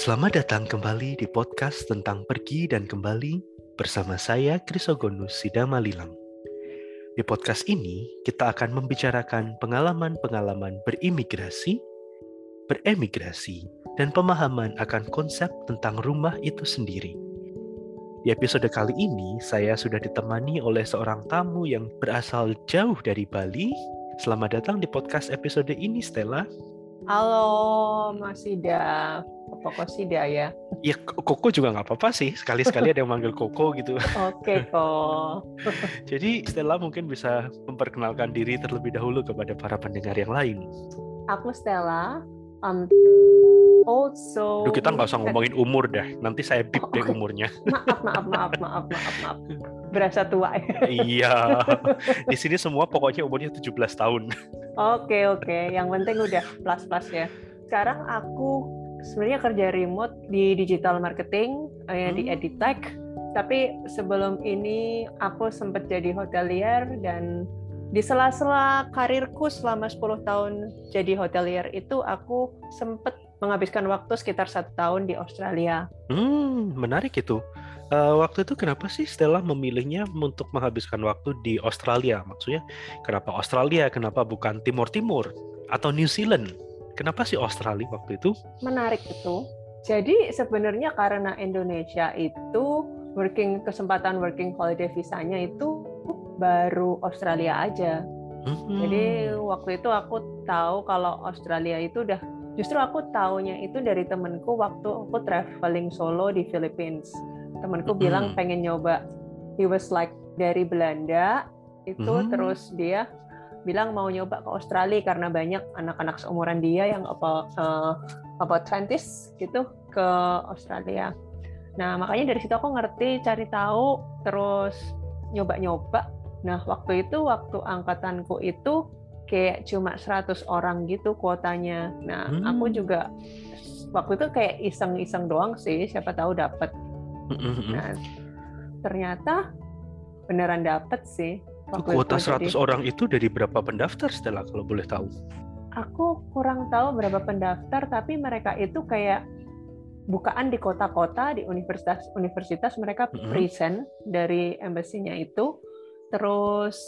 Selamat datang kembali di podcast tentang pergi dan kembali bersama saya Krisogonus Sidamalilang. Di podcast ini kita akan membicarakan pengalaman-pengalaman berimigrasi, beremigrasi, dan pemahaman akan konsep tentang rumah itu sendiri. Di episode kali ini saya sudah ditemani oleh seorang tamu yang berasal jauh dari Bali. Selamat datang di podcast episode ini Stella. Halo Mas Ida, Koko Sida ya. Ya Koko juga nggak apa-apa sih, sekali-sekali ada yang manggil Koko gitu. Oke kok. Jadi Stella mungkin bisa memperkenalkan diri terlebih dahulu kepada para pendengar yang lain. Aku Stella, um, also. Duh kita nggak usah ngomongin umur deh, nanti saya bip deh Oke. umurnya. Maaf, maaf, maaf, maaf, maaf, maaf. Berasa tua ya. iya, di sini semua pokoknya umurnya 17 tahun. Oke, oke. Yang penting udah plus-plus ya. Sekarang aku sebenarnya kerja remote di digital marketing, eh, di Hmm. Editech. Tapi sebelum ini aku sempat jadi hotelier dan di sela-sela karirku selama 10 tahun jadi hotelier itu aku sempat menghabiskan waktu sekitar satu tahun di Australia. Hmm, menarik itu. Eh, waktu itu kenapa sih Stella memilihnya untuk menghabiskan waktu di Australia? Maksudnya kenapa Australia? Kenapa bukan Timur Timur atau New Zealand? Kenapa sih Australia waktu itu? Menarik itu. Jadi sebenarnya karena Indonesia itu working kesempatan working holiday visanya itu baru Australia aja. Hmm. Jadi waktu itu aku tahu kalau Australia itu udah justru aku taunya itu dari temenku waktu aku traveling solo di Philippines. Temenku Mhm. bilang pengen nyoba. He was like dari Belanda itu Mhm. terus dia bilang mau nyoba ke Australia karena banyak anak-anak seumuran dia yang apa eh, about 20s gitu ke Australia. Nah, makanya dari situ aku ngerti cari tahu terus nyoba-nyoba. Nah, waktu itu waktu angkatanku itu kayak cuma 100 orang gitu kuotanya. Nah, aku Hmm. juga waktu itu kayak iseng-iseng doang sih, siapa tahu dapat. Nah, ternyata beneran dapat sih. Waktu kuota itu. 100 Jadi, orang itu dari berapa pendaftar Stella kalau boleh tahu? Aku kurang tahu berapa pendaftar, tapi mereka itu kayak bukaan di kota-kota di universitas-universitas mereka present dari embassy-nya itu. Terus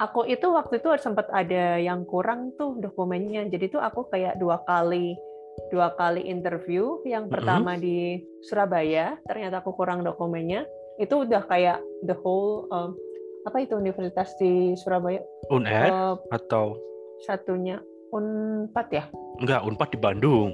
aku itu waktu itu sempat ada yang kurang tuh dokumennya. Jadi tuh aku kayak dua kali dua kali interview. Yang pertama di Surabaya, ternyata aku kurang dokumennya. Itu udah kayak the whole um, apa itu universitas di Surabaya UNED Eh, atau satunya Unpad ya? enggak Unpad di Bandung?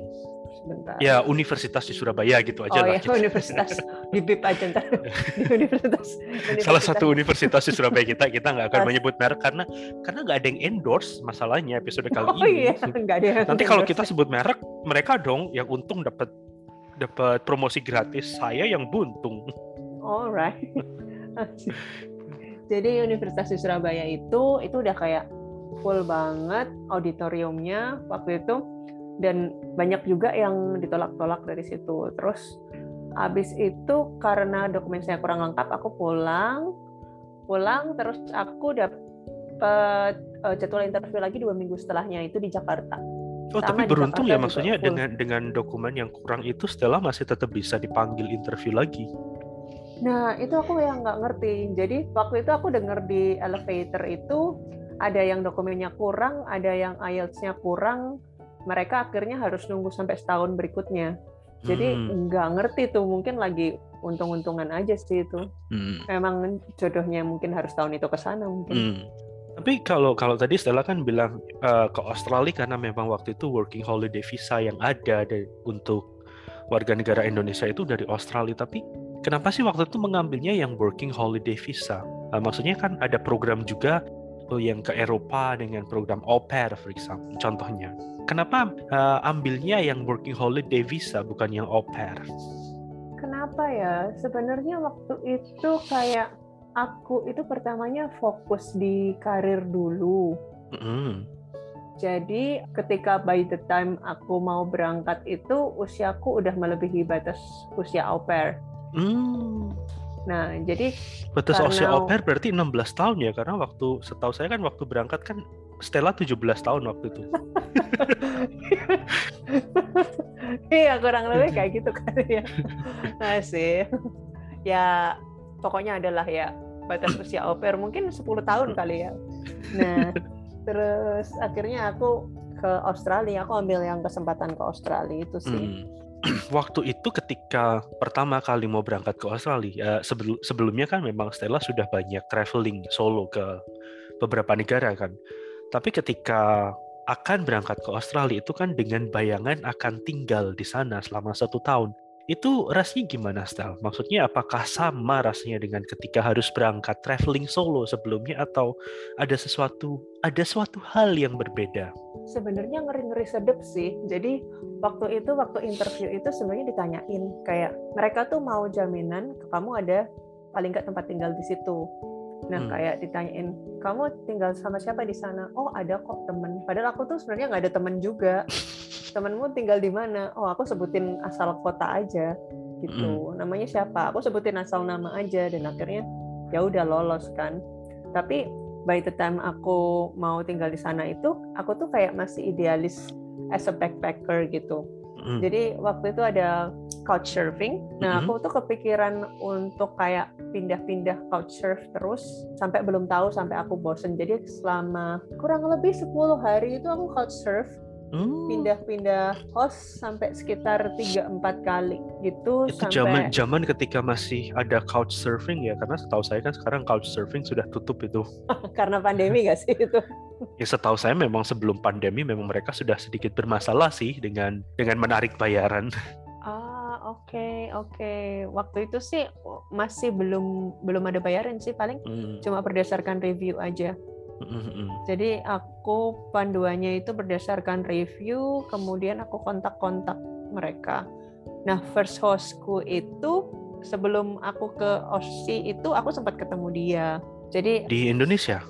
Sebentar. Ya Universitas di Surabaya gitu aja oh lah. ya, gitu. universitas di BIP aja ntar. di universitas, Salah universitas. satu universitas di Surabaya kita kita nggak akan menyebut merek karena karena nggak ada yang endorse masalahnya episode kali Oh ini. iya, enggak ada. yang Nanti kalau kita sebut merek, mereka dong yang untung dapat dapat promosi gratis, saya yang buntung. Alright. Jadi Universitas di Surabaya itu itu udah kayak full banget auditoriumnya waktu itu dan banyak juga yang ditolak-tolak dari situ. Terus habis itu karena dokumen saya kurang lengkap, aku pulang, pulang terus aku dapat eh, jadwal interview lagi dua minggu setelahnya itu di Jakarta. Oh, tapi Sama di beruntung Jakarta ya maksudnya dengan dengan dokumen yang kurang itu Stella masih tetap bisa dipanggil interview lagi. Nah, itu aku yang nggak ngerti. Jadi waktu itu aku dengar di elevator itu ada yang dokumennya kurang, ada yang IELTS-nya kurang. Mereka akhirnya harus nunggu sampai setahun berikutnya. Jadi Hmm, nggak ngerti tuh, mungkin lagi untung-untungan aja sih itu. hmm, Memang jodohnya mungkin harus tahun itu ke sana mungkin. hmm. Tapi kalau kalau tadi Stella kan bilang eh, ke Australia karena memang waktu itu working holiday visa yang ada dari, untuk warga negara Indonesia itu dari Australia. Tapi kenapa sih waktu itu mengambilnya yang working holiday visa? Eh, maksudnya kan ada program juga eh, yang ke Eropa dengan program au pair, for example, contohnya. Kenapa eh, ambilnya yang working holiday visa bukan yang au pair? Kenapa ya? Sebenarnya waktu itu kayak aku itu pertamanya fokus di karir dulu. Mm-mm. Jadi ketika by the time aku mau berangkat itu usiaku udah melebihi batas usia au pair. Hmm. Nah, jadi Batas usia Karena- au pair berarti 16 tahun ya karena waktu setahu saya kan waktu berangkat kan Stella 17 tahun waktu itu. iya kurang lebih kayak gitu kan ya masih ya pokoknya adalah ya batas usia oper mungkin 10 tahun kali ya nah terus akhirnya aku ke Australia aku ambil yang kesempatan ke Australia itu sih hmm. waktu itu ketika pertama kali mau berangkat ke Australia sebelum sebelumnya kan memang Stella sudah banyak traveling solo ke beberapa negara kan. Tapi ketika akan berangkat ke Australia itu kan dengan bayangan akan tinggal di sana selama satu tahun itu rasanya gimana, Stel? Maksudnya apakah sama rasanya dengan ketika harus berangkat traveling solo sebelumnya atau ada sesuatu ada suatu hal yang berbeda? Sebenarnya ngeri-ngeri sedep sih. Jadi waktu itu waktu interview itu sebenarnya ditanyain kayak mereka tuh mau jaminan kamu ada paling nggak tempat tinggal di situ. Nah, hmm. kayak ditanyain, kamu tinggal sama siapa di sana? Oh, ada kok temen. Padahal aku tuh sebenarnya nggak ada temen juga. temenmu tinggal di mana oh aku sebutin asal kota aja gitu mm. namanya siapa aku sebutin asal nama aja dan akhirnya ya udah lolos kan tapi by the time aku mau tinggal di sana itu aku tuh kayak masih idealis as a backpacker gitu mm. jadi waktu itu ada couch surfing. Nah aku tuh kepikiran untuk kayak pindah-pindah couch surf terus sampai belum tahu sampai aku bosen. Jadi selama kurang lebih 10 hari itu aku couch Hmm. pindah-pindah host sampai sekitar 3-4 kali gitu itu sampai... zaman zaman ketika masih ada couch surfing ya karena setahu saya kan sekarang couch surfing sudah tutup itu karena pandemi gak sih itu ya setahu saya memang sebelum pandemi memang mereka sudah sedikit bermasalah sih dengan dengan menarik bayaran ah oke okay, oke okay. waktu itu sih masih belum belum ada bayaran sih paling hmm. cuma berdasarkan review aja jadi aku panduannya itu berdasarkan review, kemudian aku kontak-kontak mereka. Nah, first hostku itu sebelum aku ke Aussie itu aku sempat ketemu dia. Jadi di Indonesia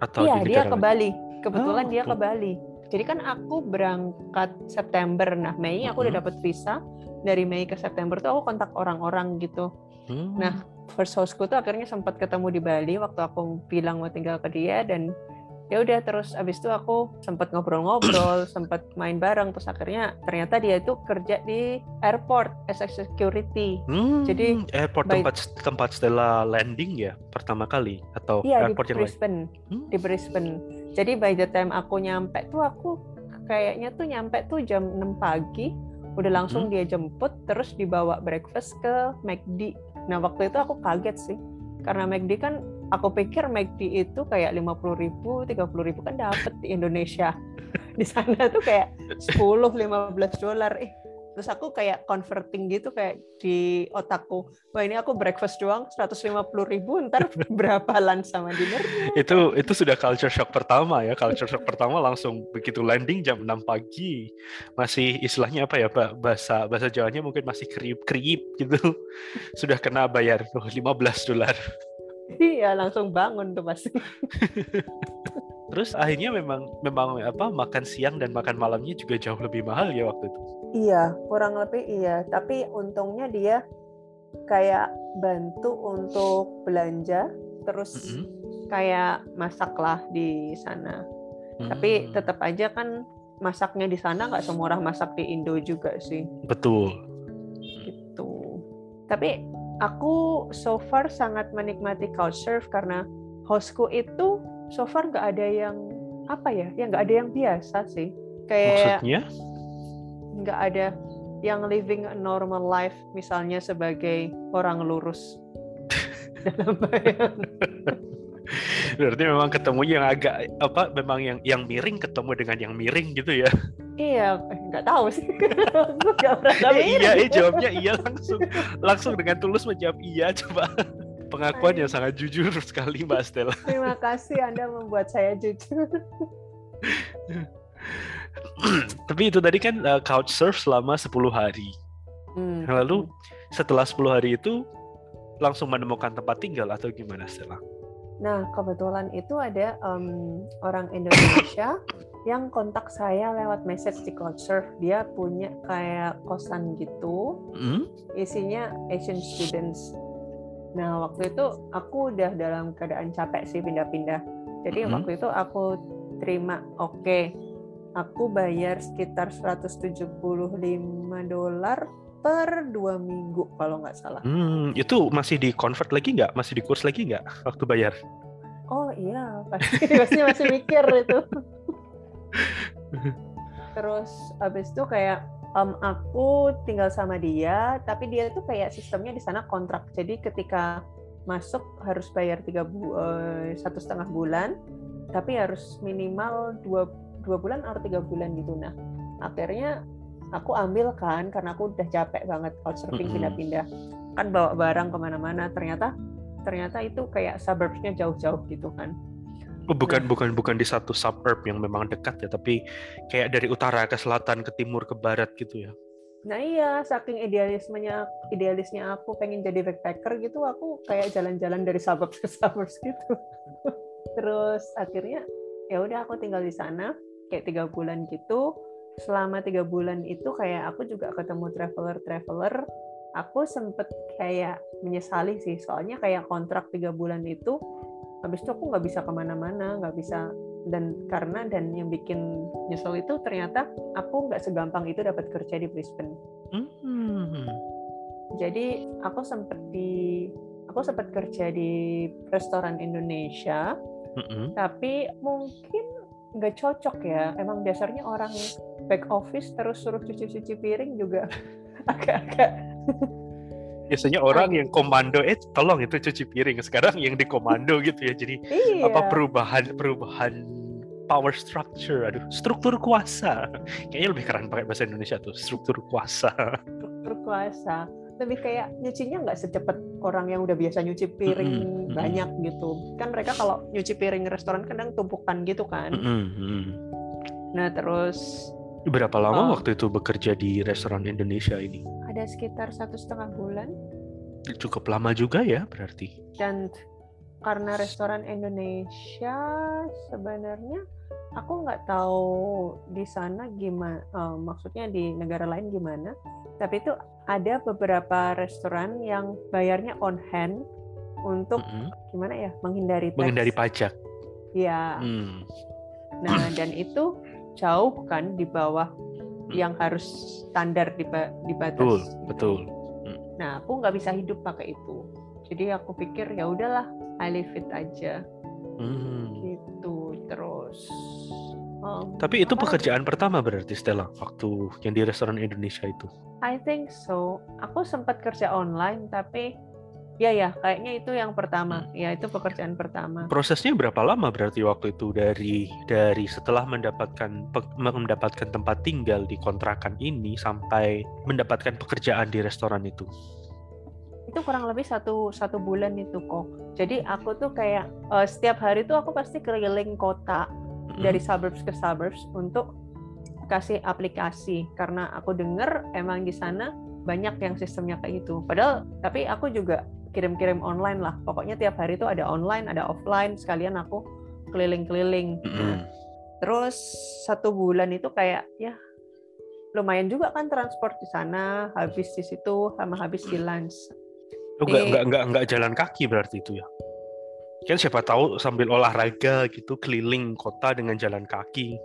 atau iya, di dia ke Bali. Kebetulan oh, dia ke Bali. Jadi kan aku berangkat September. Nah, Mei aku udah dapat visa. Dari Mei ke September tuh aku kontak orang-orang gitu. Hmm. Nah, first hostku tuh akhirnya sempat ketemu di Bali waktu aku bilang mau tinggal ke dia dan ya udah terus abis itu aku sempat ngobrol-ngobrol sempat main bareng terus akhirnya ternyata dia itu kerja di airport as a security hmm, jadi airport by, tempat tempat Stella landing ya pertama kali atau iya, airport di yang Brisbane lain? Hmm? di Brisbane jadi by the time aku nyampe tuh aku kayaknya tuh nyampe tuh jam 6 pagi udah langsung hmm? dia jemput terus dibawa breakfast ke McD Nah waktu itu aku kaget sih karena McD kan aku pikir McD itu kayak lima puluh ribu, tiga puluh ribu kan dapat di Indonesia. Di sana tuh kayak 10, 15 dolar. Eh, terus aku kayak converting gitu kayak di otakku wah ini aku breakfast doang 150 ribu ntar berapa lunch sama dinner? Itu itu sudah culture shock pertama ya culture shock pertama langsung begitu landing jam 6 pagi. Masih istilahnya apa ya pak bahasa bahasa Jawanya mungkin masih kriip kriip gitu. Sudah kena bayar tuh 15 dolar. Iya langsung bangun tuh pasti. Terus akhirnya memang memang apa makan siang dan makan malamnya juga jauh lebih mahal ya waktu itu. Iya, kurang lebih iya. Tapi untungnya dia kayak bantu untuk belanja, terus mm -hmm. kayak masak lah di sana. Mm. Tapi tetap aja kan masaknya di sana nggak semurah masak di Indo juga sih. Betul. Gitu. Tapi aku so far sangat menikmati couchsurf karena hostku itu so far nggak ada yang apa ya ya nggak ada yang biasa sih kayak maksudnya nggak ada yang living a normal life misalnya sebagai orang lurus dalam Berarti memang ketemu yang agak apa memang yang yang miring ketemu dengan yang miring gitu ya. Iya, eh, nggak tahu sih. gak pernah eh, iya, iya jawabnya iya langsung langsung dengan tulus menjawab iya coba. Pengakuan yang sangat jujur sekali Mbak Stella. Terima kasih Anda membuat saya jujur. Tapi itu tadi kan uh, couch surf selama 10 hari. Hmm. Lalu setelah 10 hari itu langsung menemukan tempat tinggal atau gimana Stella? Nah, kebetulan itu ada um, orang Indonesia yang kontak saya lewat message di Couchsurf. Dia punya kayak kosan gitu, mm? isinya Asian students Nah, waktu itu aku udah dalam keadaan capek sih pindah-pindah. Jadi mm -hmm. waktu itu aku terima, oke, okay, aku bayar sekitar 175 dolar per dua minggu kalau nggak salah. Hmm, itu masih di convert lagi nggak? Masih di kurs lagi nggak waktu bayar? Oh iya, pasti pasti masih mikir itu. Terus habis itu kayak um, aku tinggal sama dia, tapi dia itu kayak sistemnya di sana kontrak. Jadi ketika masuk harus bayar tiga bu uh, satu setengah bulan, tapi harus minimal dua dua bulan atau tiga bulan gitu. Nah akhirnya aku ambil kan karena aku udah capek banget couchsurfing pindah-pindah kan bawa barang ke mana-mana ternyata ternyata itu kayak suburbsnya jauh-jauh gitu kan Oh, bukan nah. bukan bukan di satu suburb yang memang dekat ya, tapi kayak dari utara ke selatan ke timur ke barat gitu ya. Nah iya, saking idealismenya idealisnya aku pengen jadi backpacker gitu, aku kayak jalan-jalan dari suburbs ke suburbs gitu. Terus akhirnya ya udah aku tinggal di sana kayak tiga bulan gitu. Selama tiga bulan itu kayak aku juga ketemu traveler traveler aku sempet kayak menyesali sih. Soalnya kayak kontrak tiga bulan itu habis itu aku nggak bisa ke mana-mana nggak bisa. Dan karena dan yang bikin nyesel itu ternyata aku nggak segampang itu dapat kerja di Brisbane. Hmm. jadi aku sempet di aku sempat kerja di restoran Indonesia. Mm -hmm. tapi mungkin nggak cocok ya. Emang dasarnya orang back office terus suruh cuci-cuci piring juga agak-agak biasanya orang yang komando eh tolong itu cuci piring. Sekarang yang di komando gitu ya. Jadi iya. apa perubahan perubahan power structure. Aduh struktur kuasa. Kayaknya lebih keren pakai bahasa Indonesia tuh struktur kuasa. Struktur kuasa lebih kayak nyucinya nggak secepat orang yang udah biasa nyuci piring mm -hmm. banyak gitu. Kan mereka kalau nyuci piring restoran kadang tumpukan gitu kan. Mm -hmm. nah terus berapa lama oh, waktu itu bekerja di restoran Indonesia ini? Ada sekitar satu setengah bulan. Cukup lama juga ya berarti. Dan karena restoran Indonesia sebenarnya aku nggak tahu di sana gimana uh, maksudnya di negara lain gimana tapi itu ada beberapa restoran yang bayarnya on hand untuk mm -hmm. gimana ya menghindari tax. menghindari pajak ya hmm. nah dan itu jauh kan di bawah hmm. yang harus standar di, di batas betul betul hmm. nah aku nggak bisa hidup pakai itu jadi aku pikir ya udahlah I leave it aja hmm. gitu um, tapi itu pekerjaan pertama berarti Stella waktu yang di restoran Indonesia itu I think so. Aku sempat kerja online tapi ya ya kayaknya itu yang pertama. Hmm. Ya itu pekerjaan pertama. Prosesnya berapa lama berarti waktu itu dari dari setelah mendapatkan mendapatkan tempat tinggal di kontrakan ini sampai mendapatkan pekerjaan di restoran itu? Itu kurang lebih satu satu bulan itu kok. Jadi aku tuh kayak uh, setiap hari tuh aku pasti keliling kota dari suburbs ke suburbs untuk kasih aplikasi karena aku dengar emang di sana banyak yang sistemnya kayak gitu. Padahal tapi aku juga kirim-kirim online lah. Pokoknya tiap hari itu ada online, ada offline. Sekalian aku keliling-keliling. Terus satu bulan itu kayak ya lumayan juga kan transport di sana, habis di situ sama habis di lunch. Lu nggak nggak nggak nggak jalan kaki berarti itu ya? Kan siapa tahu sambil olahraga gitu keliling kota dengan jalan kaki.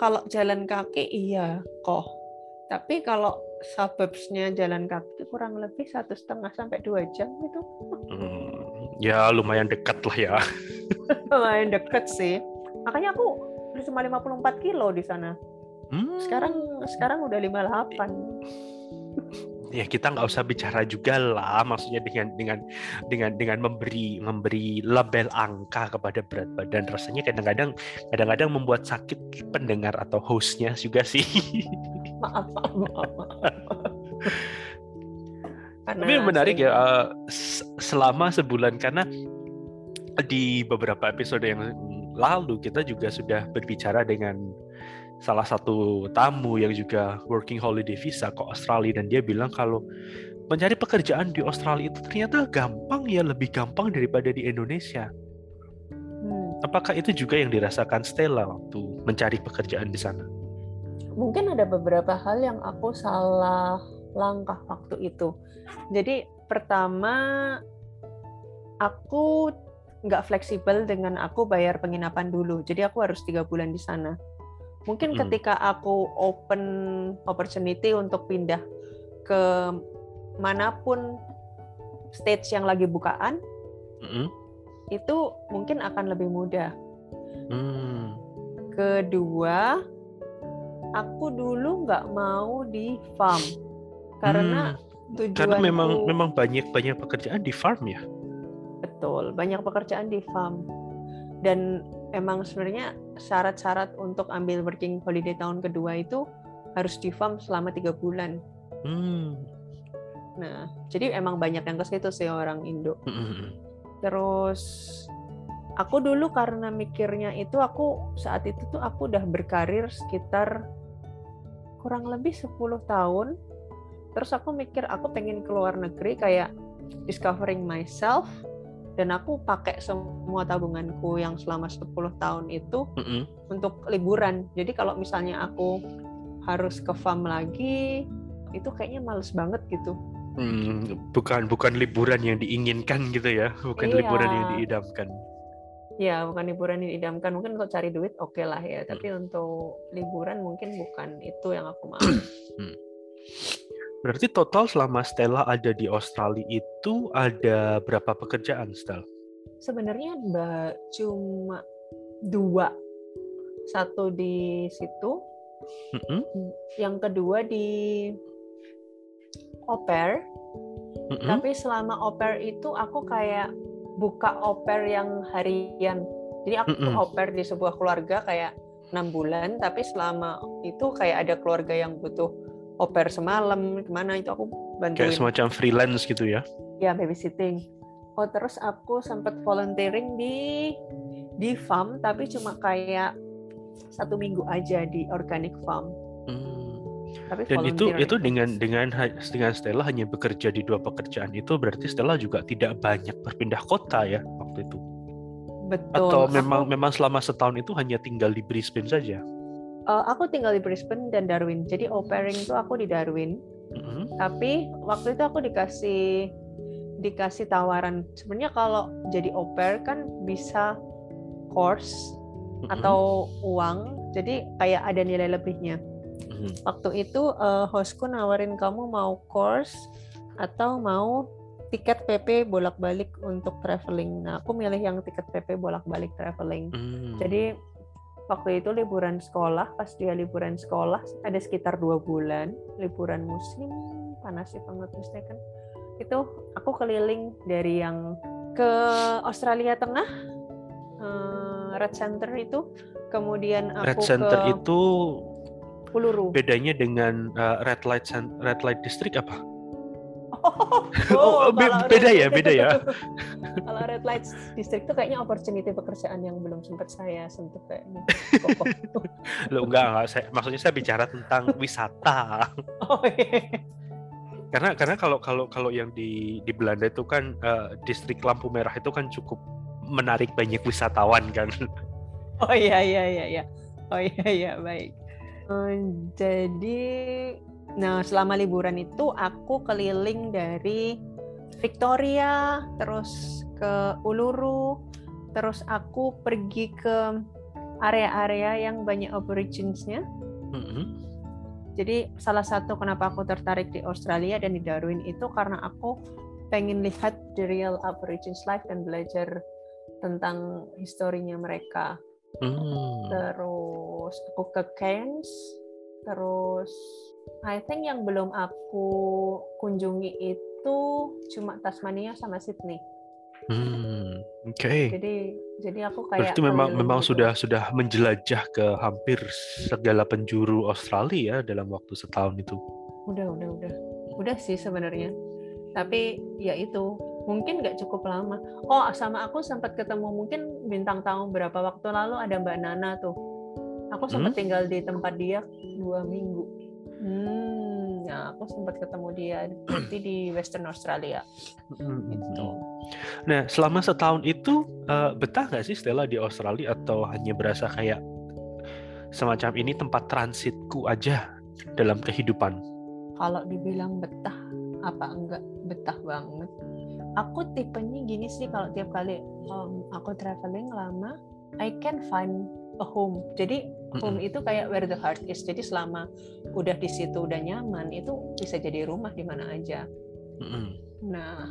Kalau jalan kaki iya kok tapi kalau suburbsnya jalan kaki kurang lebih satu setengah sampai dua jam itu hmm, ya lumayan dekat lah ya. Lumayan dekat sih. Makanya aku cuma 54 kilo di sana. Hmm. sekarang sekarang udah 58 ya kita nggak usah bicara juga lah maksudnya dengan dengan dengan dengan memberi memberi label angka kepada berat badan. Rasanya kadang-kadang kadang-kadang membuat sakit pendengar atau hostnya juga sih. Maaf maaf, maaf, tapi menarik ya uh, selama sebulan karena di beberapa episode yang lalu kita juga sudah berbicara dengan salah satu tamu yang juga working holiday visa ke Australia dan dia bilang kalau mencari pekerjaan di Australia itu ternyata gampang ya lebih gampang daripada di Indonesia. Hmm. Apakah itu juga yang dirasakan Stella waktu mencari pekerjaan di sana? Mungkin ada beberapa hal yang aku salah langkah waktu itu. Jadi pertama aku nggak fleksibel dengan aku bayar penginapan dulu. Jadi aku harus tiga bulan di sana Mungkin Hmm. ketika aku open opportunity untuk pindah ke mana pun stage yang lagi bukaan, Mm-mm. itu mungkin akan lebih mudah. Hmm. Kedua, aku dulu nggak mau di farm karena Hmm. tujuanku Karena memang memang banyak banyak pekerjaan di farm ya. betul banyak pekerjaan di farm dan emang sebenarnya syarat-syarat untuk ambil working holiday tahun kedua itu harus di farm selama tiga bulan. Hmm. Nah, jadi emang banyak yang ke situ sih orang Indo. Mm-mm. Terus aku dulu karena mikirnya itu aku saat itu tuh aku udah berkarir sekitar kurang lebih 10 tahun. Terus aku mikir aku pengen keluar negeri kayak discovering myself dan aku pakai semua tabunganku yang selama 10 tahun itu Mm-mm. untuk liburan. Jadi kalau misalnya aku harus ke farm lagi itu kayaknya males banget gitu. Hmm, bukan bukan liburan yang diinginkan gitu ya, bukan Iya. liburan yang diidamkan. Ya, bukan liburan yang diidamkan. Mungkin untuk cari duit oke lah ya, tapi untuk liburan mungkin bukan itu yang aku mau. Berarti total selama Stella ada di Australia itu ada berapa pekerjaan, Stella? Sebenarnya mbak cuma dua, satu di situ, Mm-mm. yang kedua di au pair. Mm-mm. Tapi selama pair itu aku kayak buka pair yang harian. Jadi aku Mm-mm. au pair di sebuah keluarga kayak enam bulan, tapi selama itu kayak ada keluarga yang butuh pair semalam ke mana itu aku bantuin. Kayak semacam freelance gitu ya. ya babysitting. Oh terus aku sempat volunteering di di farm tapi cuma kayak satu minggu aja di organic farm. Hmm. Tapi Dan itu itu dengan dengan dengan Stella hanya bekerja di dua pekerjaan itu berarti Stella juga tidak banyak berpindah kota ya waktu itu. betul. Atau Aku- memang memang selama setahun itu hanya tinggal di Brisbane saja. Eh, aku tinggal di Brisbane dan Darwin. Jadi au pairing itu aku di Darwin. Mm-mm. Tapi waktu itu aku dikasih dikasih tawaran. Sebenarnya kalau jadi au pair kan bisa course Mm-mm. atau uang. Jadi kayak ada nilai lebihnya. Mm-mm. waktu itu eh, hostku nawarin kamu mau course atau mau tiket PP bolak-balik untuk traveling. Nah, aku milih yang tiket PP bolak-balik traveling. Hmm. Jadi waktu itu liburan sekolah, pas dia liburan sekolah ada sekitar dua bulan liburan musim panas sih banget kan. Itu aku keliling dari yang ke Australia Tengah, eh, Red Center itu, kemudian aku Red Center ke itu Uluru. bedanya dengan uh, Red Light Red Light District apa? Oh, Oh, be- beda red- ya, beda ya. kalau red light district itu kayaknya opportunity pekerjaan yang belum sempat saya sentuh kayaknya. Lo enggak enggak saya maksudnya saya bicara tentang wisata. oh iya. Karena karena kalau kalau kalau yang di di Belanda itu kan uh, distrik lampu merah itu kan cukup menarik banyak wisatawan kan. Oh iya iya iya iya. Oh iya iya baik. Eh, jadi nah selama liburan itu aku keliling dari Victoria terus ke Uluru terus aku pergi ke area-area yang banyak aborigines-nya Mm-mm. Jadi salah satu kenapa aku tertarik di Australia dan di Darwin itu karena aku pengen lihat the real Aborigines life dan belajar tentang historinya mereka. Hmm. Terus aku ke Cairns, terus I think yang belum aku kunjungi itu cuma Tasmania sama Sydney. Hmm. Oke. Jadi jadi aku kayak Berarti memang memang gitu. sudah sudah menjelajah ke hampir segala penjuru Australia ya dalam waktu setahun itu. udah udah udah udah sih sebenarnya tapi ya itu mungkin nggak cukup lama oh sama aku sempat ketemu mungkin bintang tamu berapa waktu lalu ada mbak Nana tuh aku sempat Hmm? tinggal di tempat dia dua minggu hmm ya aku sempat ketemu dia berarti di Western Australia. Hmm. gitu. Nah, selama setahun itu eh, betah nggak sih Stella di Australia atau hanya berasa kayak semacam ini tempat transitku aja dalam kehidupan? kalau dibilang betah apa enggak? Betah banget. Aku tipenya gini sih kalau tiap kali um, aku traveling lama I can find a home. Jadi home itu kayak where the heart is. Jadi selama udah di situ udah nyaman, itu bisa jadi rumah di mana aja. Nah,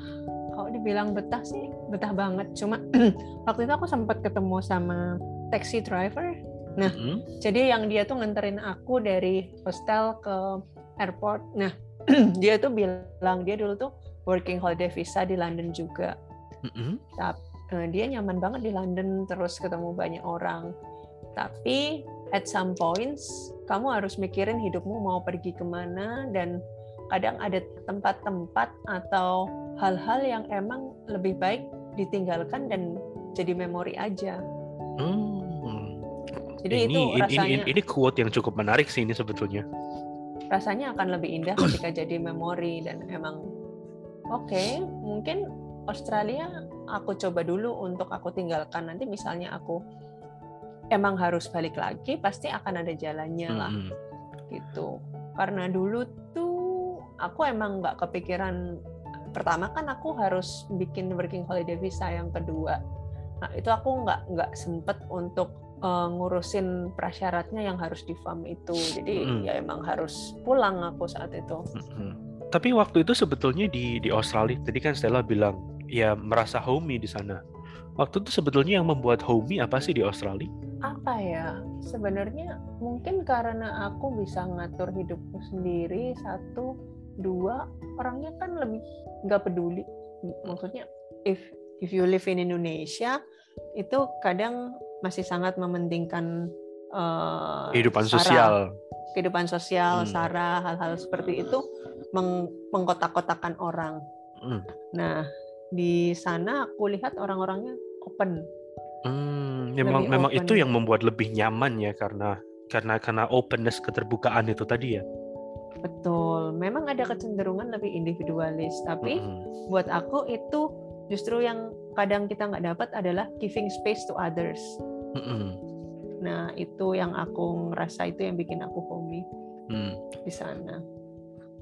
kalau dibilang betah sih betah banget. Cuma waktu itu aku sempat ketemu sama taxi driver. Nah, jadi yang dia tuh nganterin aku dari hostel ke airport. Nah, dia tuh bilang dia dulu tuh working holiday visa di London juga. Tapi uh, dia nyaman banget di London, terus ketemu banyak orang. Tapi at some points kamu harus mikirin hidupmu mau pergi ke mana dan kadang ada tempat-tempat atau hal-hal yang emang lebih baik ditinggalkan dan jadi memori aja. Hmm. Jadi ini, itu rasanya ini, ini, ini quote yang cukup menarik sih ini sebetulnya. Rasanya akan lebih indah ketika jadi memori dan emang oke okay, mungkin Australia aku coba dulu untuk aku tinggalkan nanti misalnya aku emang harus balik lagi pasti akan ada jalannya lah mm -hmm. gitu karena dulu tuh aku emang nggak kepikiran pertama kan aku harus bikin working holiday visa yang kedua nah itu aku nggak nggak sempet untuk uh, ngurusin prasyaratnya yang harus di farm itu jadi mm -hmm. ya emang harus pulang aku saat itu mm -hmm. tapi waktu itu sebetulnya di di Australia tadi kan Stella bilang ya merasa homey di sana waktu itu sebetulnya yang membuat homey apa sih di Australia? Apa ya? Sebenarnya mungkin karena aku bisa ngatur hidupku sendiri satu dua orangnya kan lebih nggak peduli. Maksudnya if if you live in Indonesia itu kadang masih sangat mementingkan uh, kehidupan sarah, sosial. Kehidupan sosial hmm. sara hal-hal seperti itu meng, mengkotak-kotakan orang. Hmm. nah di sana aku lihat orang-orangnya open hmm, memang memang open. itu yang membuat lebih nyaman ya karena karena karena openness keterbukaan itu tadi ya Betul, memang ada kecenderungan lebih individualis, tapi mm-hmm. buat aku itu justru yang kadang kita nggak dapat adalah giving space to others. Mm-hmm. Nah itu yang aku ngerasa itu yang bikin aku homey mm. di sana.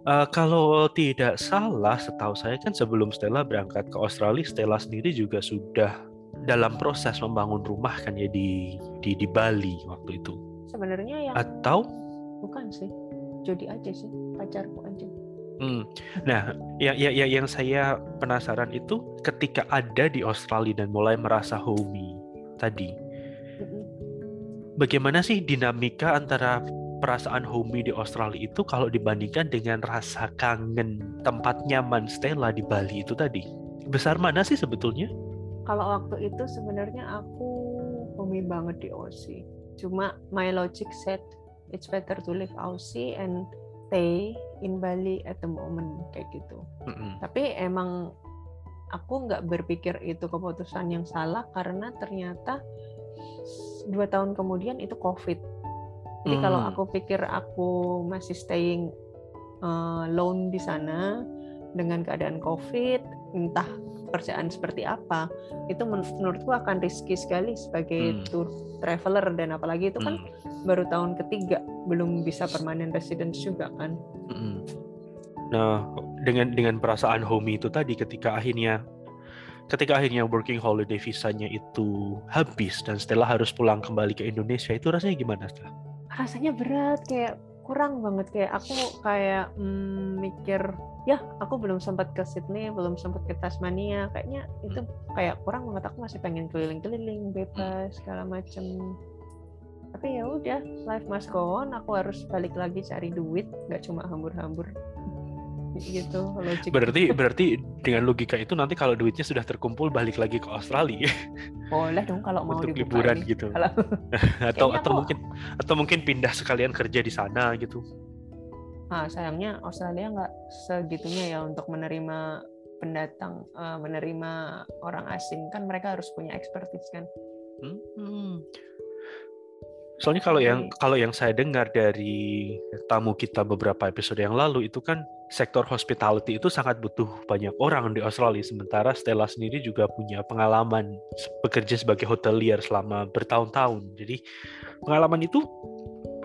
Uh, kalau tidak salah, setahu saya kan sebelum Stella berangkat ke Australia, Stella sendiri juga sudah dalam proses membangun rumah kan ya di di di Bali waktu itu. Sebenarnya yang atau bukan sih Jody aja sih pacarku aja Hmm. Nah, yang, yang, yang saya penasaran itu ketika ada di Australia dan mulai merasa homey tadi, bagaimana sih dinamika antara perasaan homey di Australia itu kalau dibandingkan dengan rasa kangen tempat nyaman Stella di Bali itu tadi? Besar mana sih sebetulnya? Kalau waktu itu sebenarnya aku homey banget di Aussie. Cuma my logic said it's better to live Aussie and stay in Bali at the moment kayak gitu. Mm-hmm. Tapi emang aku nggak berpikir itu keputusan yang salah karena ternyata dua tahun kemudian itu COVID. Jadi mm. kalau aku pikir aku masih staying uh, di sana dengan keadaan COVID, entah pekerjaan seperti apa itu menurutku akan risky sekali sebagai hmm. tour traveler dan apalagi itu kan hmm. baru tahun ketiga belum bisa permanent residence juga kan. Hmm. Nah dengan dengan perasaan homey itu tadi ketika akhirnya ketika akhirnya working holiday visanya itu habis dan Stella harus pulang kembali ke Indonesia itu rasanya gimana Stella? Rasanya berat kayak kurang banget kayak aku kayak mm, mikir ya aku belum sempat ke Sydney belum sempat ke Tasmania. Kayaknya itu kayak kurang banget aku masih pengen keliling-keliling bebas segala macem. Tapi ya udah life must go on. Aku harus balik lagi cari duit nggak cuma hambur-hambur. Gitu logik berarti berarti dengan logika itu nanti kalau duitnya sudah terkumpul balik lagi ke Australia. Boleh dong kalau mau untuk liburan gitu. Kalau... atau atau aku... mungkin atau mungkin pindah sekalian kerja di sana gitu Nah, sayangnya Australia nggak segitunya ya untuk menerima pendatang, uh, menerima orang asing kan mereka harus punya expertise kan. Hmm. Soalnya kalau yang kalau yang saya dengar dari tamu kita beberapa episode yang lalu itu kan sektor hospitality itu sangat butuh banyak orang di Australia. Sementara Stella sendiri juga punya pengalaman bekerja sebagai hotelier selama bertahun-tahun. Jadi pengalaman itu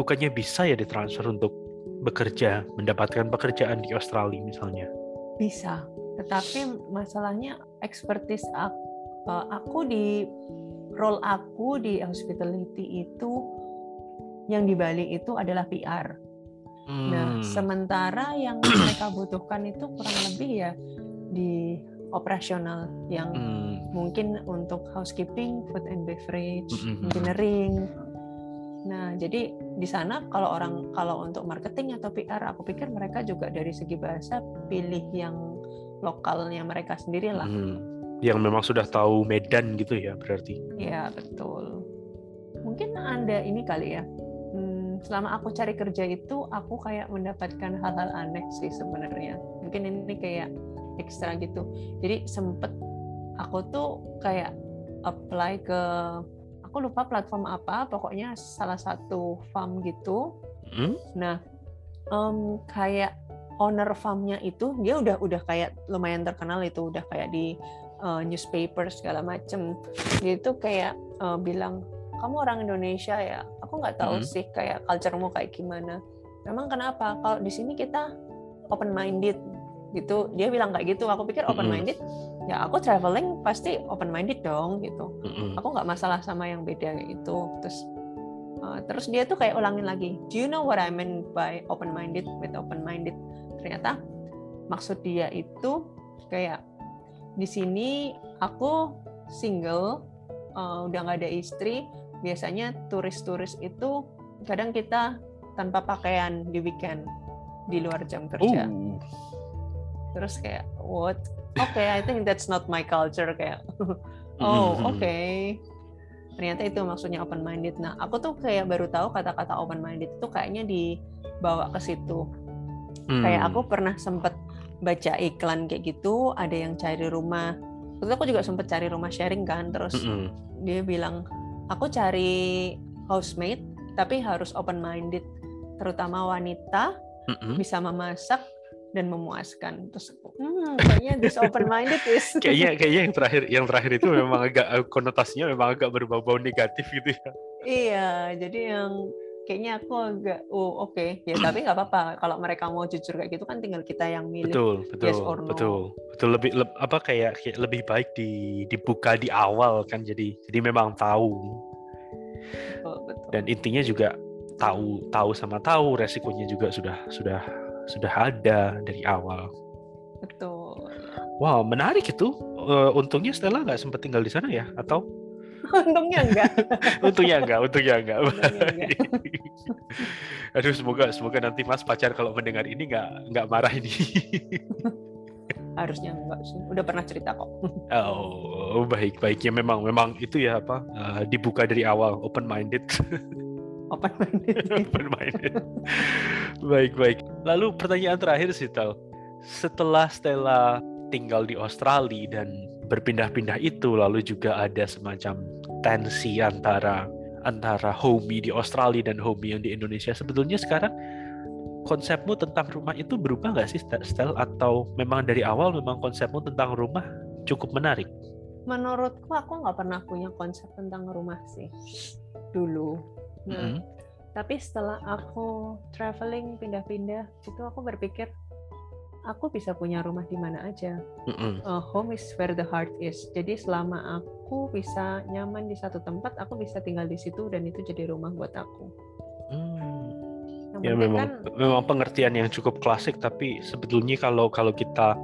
bukannya bisa ya ditransfer untuk bekerja, mendapatkan pekerjaan di Australia misalnya? Bisa, tetapi masalahnya expertise aku, eh, aku di role aku di hospitality itu yang di Bali itu adalah PR. Nah, Hmm. sementara yang mereka butuhkan itu kurang lebih ya di operasional yang Hmm. mungkin untuk housekeeping, food and beverage, engineering. Nah, jadi di sana kalau orang kalau untuk marketing atau PR, aku pikir mereka juga dari segi bahasa pilih yang lokalnya mereka sendiri lah. Hmm. Yang memang sudah tahu Medan gitu ya berarti. Ya, betul. Mungkin Anda ini kali ya. hmm, selama aku cari kerja itu aku kayak mendapatkan hal-hal aneh sih sebenarnya. Mungkin ini kayak ekstra gitu. Jadi sempet aku tuh kayak apply ke aku lupa platform apa, pokoknya salah satu farm gitu. Hmm? Nah, em, kayak owner farmnya itu dia udah udah kayak lumayan terkenal itu udah kayak di eh, newspaper segala macem. Dia itu kayak eh, bilang kamu orang Indonesia ya. Aku nggak tahu Mhm. sih kayak culture-mu kayak gimana. Memang kenapa? Kalau di sini kita open minded gitu. Dia bilang kayak gitu. Aku pikir open minded. Ya aku traveling pasti open minded dong gitu. Mm-mm. aku nggak masalah sama yang beda itu terus uh, terus dia tuh kayak ulangin lagi do you know what I mean by open minded with open minded ternyata maksud dia itu kayak di sini aku single uh, udah nggak ada istri biasanya turis-turis itu kadang kita tanpa pakaian di weekend di luar jam kerja. Uh. terus kayak what okay I think that's not my culture kayak Mm-mm. Oh, oke. Ternyata itu maksudnya open minded. Nah, aku tuh kayak baru tahu kata-kata open minded itu kayaknya dibawa ke situ. Hmm. Kayak aku pernah sempet baca iklan kayak gitu, ada yang cari rumah. Terus aku juga sempet cari rumah sharing kan, terus Mm-mm. dia bilang, "Aku cari housemate tapi harus open minded, terutama wanita, Mm-mm. bisa memasak dan memuaskan." Terus hmm, kayaknya this open minded is Kayaknya kayaknya yang terakhir yang terakhir itu memang agak eh, konotasinya memang agak berbau-bau negatif gitu ya. Iya, jadi yang kayaknya aku agak oh oke ya tapi nggak apa-apa kalau mereka mau jujur kayak gitu kan tinggal kita yang milih. Betul, betul, yes or no. betul, betul lebih leb- apa kayak, kayak lebih baik di dibuka di awal kan jadi jadi memang tahu Betul, betul. dan intinya juga tahu tahu sama tahu resikonya juga sudah sudah sudah ada dari awal. betul. Wow, menarik itu. Eh, untungnya Stella nggak sempat tinggal di sana ya? Atau Untungnya enggak. untungnya enggak? Untungnya enggak. Untungnya enggak. Aduh, semoga semoga nanti Mas pacar kalau mendengar ini nggak nggak marah ini. Harusnya enggak sih. Udah pernah cerita kok. oh, baik baik ya memang memang itu ya apa eh, dibuka dari awal open minded. Open minded. open minded. baik baik. Lalu pertanyaan terakhir sih Tal. Setelah Stella tinggal di Australia dan berpindah-pindah itu lalu juga ada semacam tensi antara antara homey di Australia dan homey yang di Indonesia. Sebetulnya sekarang konsepmu tentang rumah itu berubah nggak sih Stel atau memang dari awal memang konsepmu tentang rumah cukup menarik? Menurutku aku nggak pernah punya konsep tentang rumah sih dulu. Mhm. tapi setelah aku traveling pindah-pindah itu aku berpikir aku bisa punya rumah di mana aja. Mm-mm. uh, home is where the heart is. Jadi selama aku bisa nyaman di satu tempat, aku bisa tinggal di situ dan itu jadi rumah buat aku. Hmm. Yang Ya memang kan memang pengertian yang cukup klasik tapi sebetulnya kalau kalau kita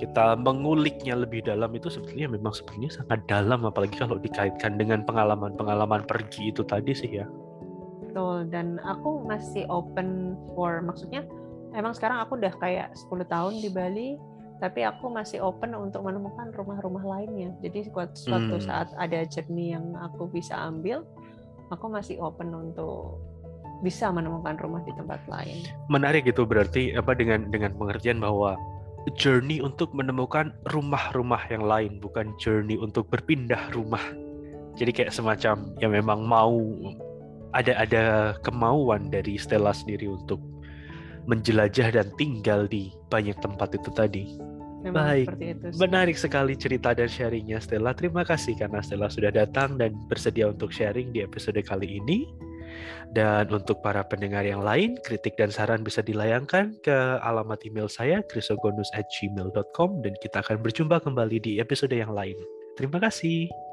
kita menguliknya lebih dalam itu sebetulnya memang sebetulnya sangat dalam apalagi kalau dikaitkan dengan pengalaman-pengalaman pergi itu tadi sih ya. Betul dan aku masih open for maksudnya emang sekarang aku udah kayak 10 tahun di Bali tapi aku masih open untuk menemukan rumah-rumah lainnya. Jadi suatu suatu Hmm. saat ada journey yang aku bisa ambil, aku masih open untuk bisa menemukan rumah di tempat lain. Menarik itu berarti apa dengan dengan pengertian bahwa journey untuk menemukan rumah-rumah yang lain bukan journey untuk berpindah rumah. Jadi kayak semacam ya memang mau ada ada kemauan dari Stella sendiri untuk menjelajah dan tinggal di banyak tempat itu tadi. Memang Baik. itu. sih. Menarik sekali cerita dan sharingnya Stella. Terima kasih karena Stella sudah datang dan bersedia untuk sharing di episode kali ini. Dan untuk para pendengar yang lain, kritik dan saran bisa dilayangkan ke alamat email saya krisogonus@gmail.com dan kita akan berjumpa kembali di episode yang lain. Terima kasih.